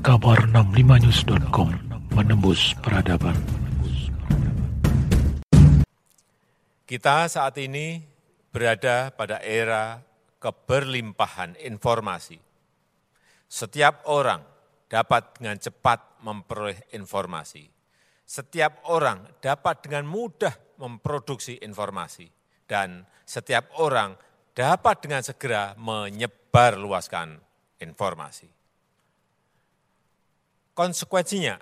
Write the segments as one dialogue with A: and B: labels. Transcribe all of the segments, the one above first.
A: Kabar 65news.com menembus peradaban.
B: Kita saat ini berada pada era keberlimpahan informasi. Setiap orang dapat dengan cepat memperoleh informasi. Setiap orang dapat dengan mudah memproduksi informasi. Dan setiap orang dapat dengan segera menyebarluaskan informasi. Konsekuensinya,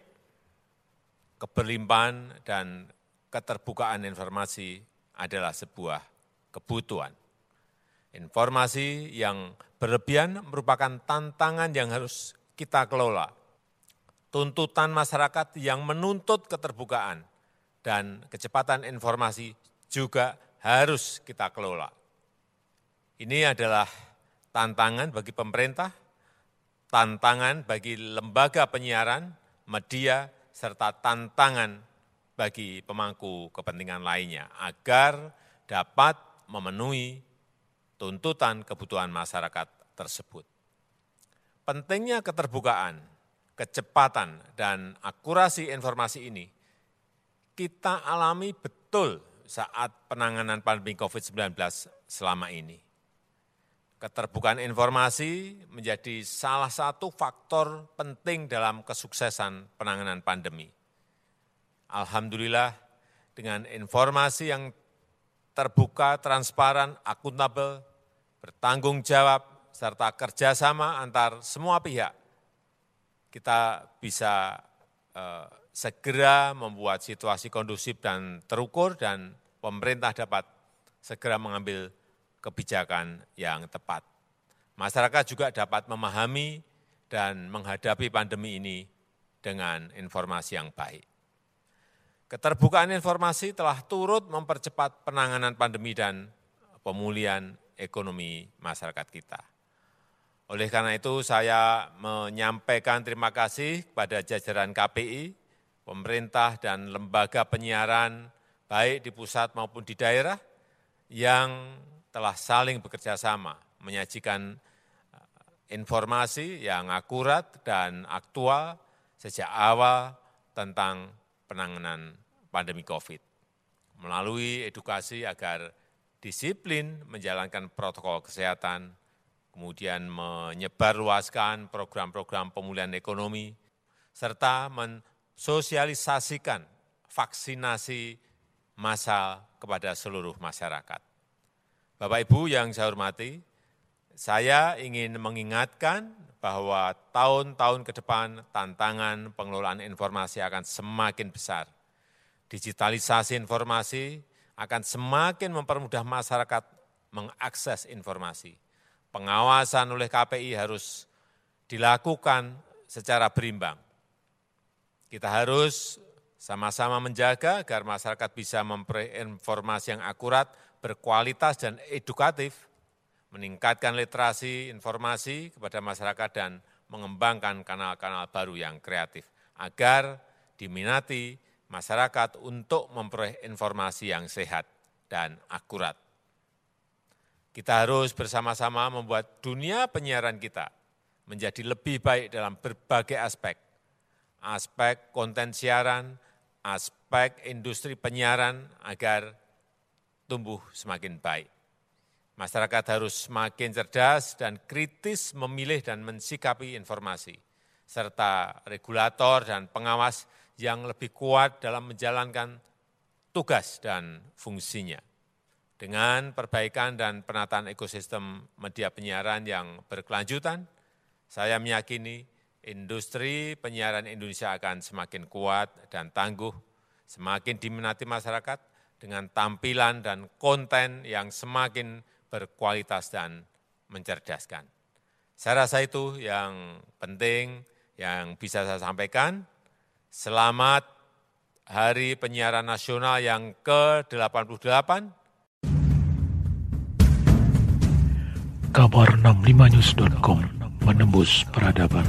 B: keberlimpahan dan keterbukaan informasi adalah sebuah kebutuhan. Informasi yang berlebihan merupakan tantangan yang harus kita kelola. Tuntutan masyarakat yang menuntut keterbukaan dan kecepatan informasi juga harus kita kelola. Ini adalah tantangan bagi pemerintah, tantangan bagi lembaga penyiaran, media, serta tantangan bagi pemangku kepentingan lainnya agar dapat memenuhi tuntutan kebutuhan masyarakat tersebut. Pentingnya keterbukaan, kecepatan, dan akurasi informasi ini kita alami betul saat penanganan pandemi COVID-19 selama ini. Keterbukaan informasi menjadi salah satu faktor penting dalam kesuksesan penanganan pandemi. Alhamdulillah, dengan informasi yang terbuka, transparan, akuntabel, bertanggung jawab, serta kerjasama antar semua pihak, kita bisa eh, segera membuat situasi kondusif dan terukur dan pemerintah dapat segera mengambil kebijakan yang tepat. Masyarakat juga dapat memahami dan menghadapi pandemi ini dengan informasi yang baik. Keterbukaan informasi telah turut mempercepat penanganan pandemi dan pemulihan ekonomi masyarakat kita. Oleh karena itu, saya menyampaikan terima kasih kepada jajaran KPI, pemerintah, dan lembaga penyiaran, baik di pusat maupun di daerah, yang telah saling bekerja sama menyajikan eh, informasi yang akurat dan aktual sejak awal tentang penanganan pandemi COVID. Melalui edukasi agar disiplin menjalankan protokol kesehatan, kemudian menyebarluaskan program-program pemulihan ekonomi, serta mensosialisasikan vaksinasi massal kepada seluruh masyarakat. Bapak Ibu yang saya hormati, saya ingin mengingatkan bahwa tahun-tahun ke depan tantangan pengelolaan informasi akan semakin besar. Digitalisasi informasi akan semakin mempermudah masyarakat mengakses informasi. Pengawasan oleh KPI harus dilakukan secara berimbang. Kita harus sama-sama menjaga agar masyarakat bisa memperoleh informasi yang akurat, berkualitas, dan edukatif meningkatkan literasi informasi kepada masyarakat dan mengembangkan kanal-kanal baru yang kreatif agar diminati masyarakat untuk memperoleh informasi yang sehat dan akurat. Kita harus bersama-sama membuat dunia penyiaran kita menjadi lebih baik dalam berbagai aspek. Aspek konten siaran, aspek industri penyiaran agar tumbuh semakin baik. Masyarakat harus semakin cerdas dan kritis memilih dan mensikapi informasi, serta regulator dan pengawas yang lebih kuat dalam menjalankan tugas dan fungsinya. Dengan perbaikan dan penataan ekosistem media penyiaran yang berkelanjutan, saya meyakini industri penyiaran Indonesia akan semakin kuat dan tangguh, semakin diminati masyarakat dengan tampilan dan konten yang semakin berkualitas dan mencerdaskan. Saya rasa itu yang penting yang bisa saya sampaikan. Selamat Hari Penyiaran Nasional yang ke-88.
A: Kabar 65news.com menembus peradaban.